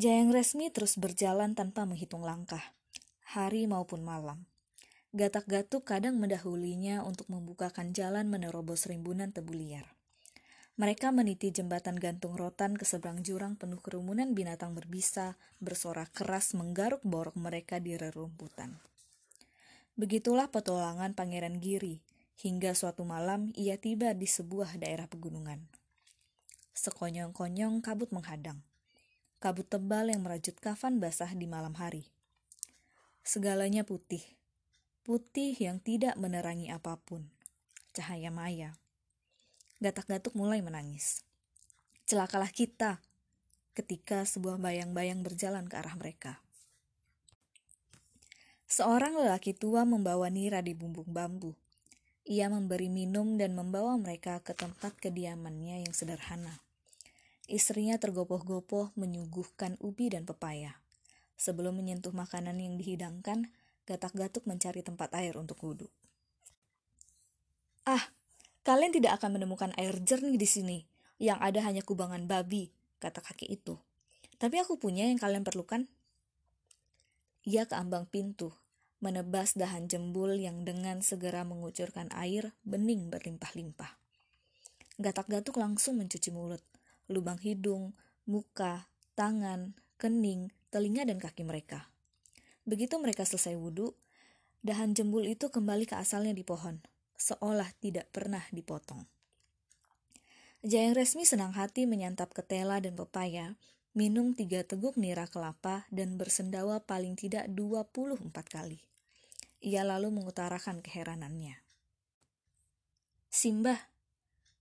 Jayang Resmi terus berjalan tanpa menghitung langkah, hari maupun malam. Gatak-gatuk kadang mendahulinya untuk membukakan jalan menerobos rimbunan tebu liar. Mereka meniti jembatan gantung rotan ke seberang jurang penuh kerumunan binatang berbisa, bersorak keras menggaruk borok mereka di rerumputan. Begitulah petualangan Pangeran Giri, hingga suatu malam ia tiba di sebuah daerah pegunungan. Sekonyong-konyong kabut menghadang. Kabut tebal yang merajut kafan basah di malam hari. Segalanya putih, putih yang tidak menerangi apa pun, cahaya maya. Gatak-gatuk mulai menangis. Celakalah kita ketika sebuah bayang-bayang berjalan ke arah mereka. Seorang lelaki tua membawa Nira di bumbung bambu. Ia memberi minum dan membawa mereka ke tempat kediamannya yang sederhana. Istrinya tergopoh-gopoh menyuguhkan ubi dan pepaya. Sebelum menyentuh makanan yang dihidangkan, gatak-gatuk mencari tempat air untuk wudhu. Ah, kalian tidak akan menemukan air jernih di sini. Yang ada hanya kubangan babi, kata kakek itu. Tapi aku punya yang kalian perlukan. Ia ke ambang pintu, menebas dahan jembul yang dengan segera mengucurkan air bening berlimpah-limpah. Gatak-gatuk langsung mencuci mulut, lubang hidung, muka, tangan, kening, telinga, dan kaki mereka. Begitu mereka selesai wudhu, dahan jembul itu kembali ke asalnya di pohon, seolah tidak pernah dipotong. Jayang Resmi senang hati menyantap ketela dan pepaya, minum tiga teguk nira kelapa, dan bersendawa paling tidak 24 kali. Ia lalu mengutarakan keheranannya. Simbah,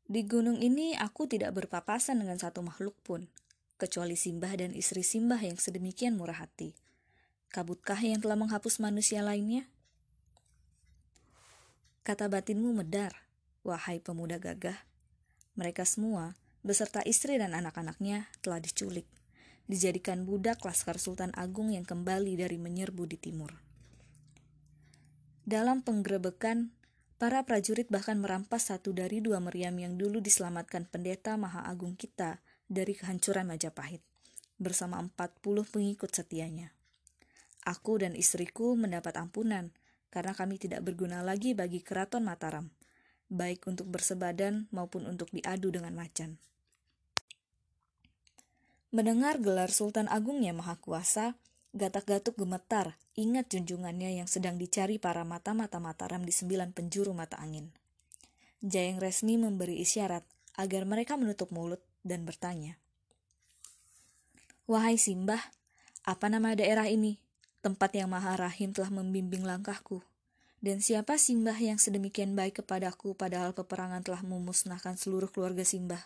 di gunung ini aku tidak berpapasan dengan satu makhluk pun, kecuali Simbah dan istri Simbah yang sedemikian murah hati. Kabutkah yang telah menghapus manusia lainnya? Kata batinmu medar, wahai pemuda gagah. Mereka semua, beserta istri dan anak-anaknya, telah diculik, dijadikan budak Laskar Sultan Agung yang kembali dari menyerbu di timur. Dalam penggerebekan, para prajurit bahkan merampas satu dari dua meriam yang dulu diselamatkan pendeta Maha Agung kita dari kehancuran Majapahit, bersama 40 pengikut setianya. Aku dan istriku mendapat ampunan karena kami tidak berguna lagi bagi keraton Mataram, baik untuk bersebadan maupun untuk diadu dengan macan. Mendengar gelar Sultan Agungnya Maha Kuasa, gatak-gatuk gemetar ingat junjungannya yang sedang dicari para mata-mata Mataram di sembilan penjuru mata angin. Jayeng Resmi memberi isyarat agar mereka menutup mulut dan bertanya. Wahai Simbah, apa nama daerah ini? tempat yang Maha Rahim telah membimbing langkahku. Dan siapa Simbah yang sedemikian baik kepadaku padahal peperangan telah memusnahkan seluruh keluarga Simbah?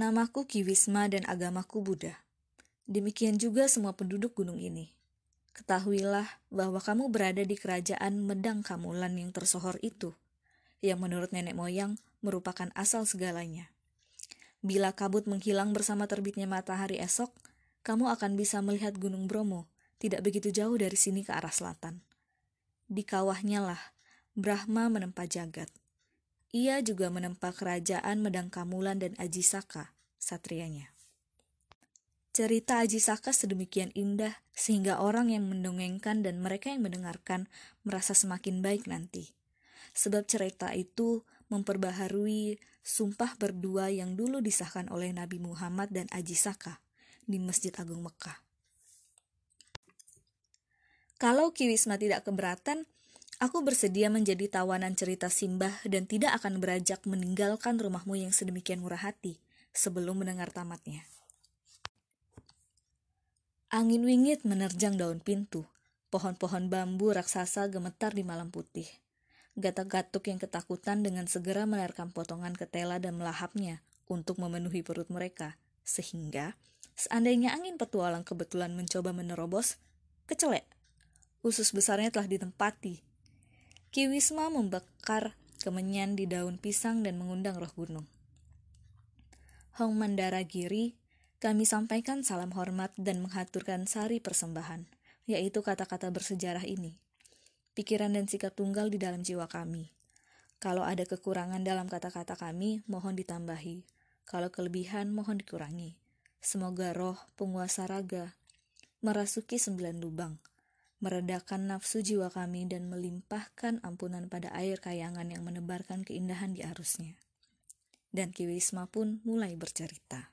Namaku Kiwisma dan agamaku Buddha. Demikian juga semua penduduk gunung ini. Ketahuilah bahwa kamu berada di kerajaan Medang Kamulan yang tersohor itu, yang menurut nenek moyang merupakan asal segalanya. Bila kabut menghilang bersama terbitnya matahari esok, kamu akan bisa melihat Gunung Bromo, tidak begitu jauh dari sini ke arah selatan. Di kawahnya lah, Brahma menempa jagat. Ia juga menempa kerajaan Medang Kamulan dan Ajisaka, satrianya. Cerita Ajisaka sedemikian indah sehingga orang yang mendongengkan dan mereka yang mendengarkan merasa semakin baik nanti. Sebab cerita itu memperbaharui sumpah berdua yang dulu disahkan oleh Nabi Muhammad dan Ajisaka di Masjid Agung Mekah. Kalau Kiwisma tidak keberatan, aku bersedia menjadi tawanan cerita Simbah dan tidak akan beranjak meninggalkan rumahmu yang sedemikian murah hati sebelum mendengar tamatnya. Angin wingit menerjang daun pintu. Pohon-pohon bambu raksasa gemetar di malam putih. Gatak-gatuk yang ketakutan dengan segera menerkam potongan ketela dan melahapnya untuk memenuhi perut mereka, sehingga Seandainya angin petualang kebetulan mencoba menerobos, kecelek. Usus besarnya telah ditempati. Ki Wisma membakar kemenyan di daun pisang dan mengundang roh gunung. Hong Mandara Giri, kami sampaikan salam hormat dan menghaturkan sari persembahan, yaitu kata-kata bersejarah ini. Pikiran dan sikap tunggal di dalam jiwa kami. Kalau ada kekurangan dalam kata-kata kami, mohon ditambahi. Kalau kelebihan mohon dikurangi. Semoga roh penguasa raga merasuki sembilan lubang, meredakan nafsu jiwa kami dan melimpahkan ampunan pada air kayangan yang menebarkan keindahan di arusnya. Dan Ki Wisma pun mulai bercerita.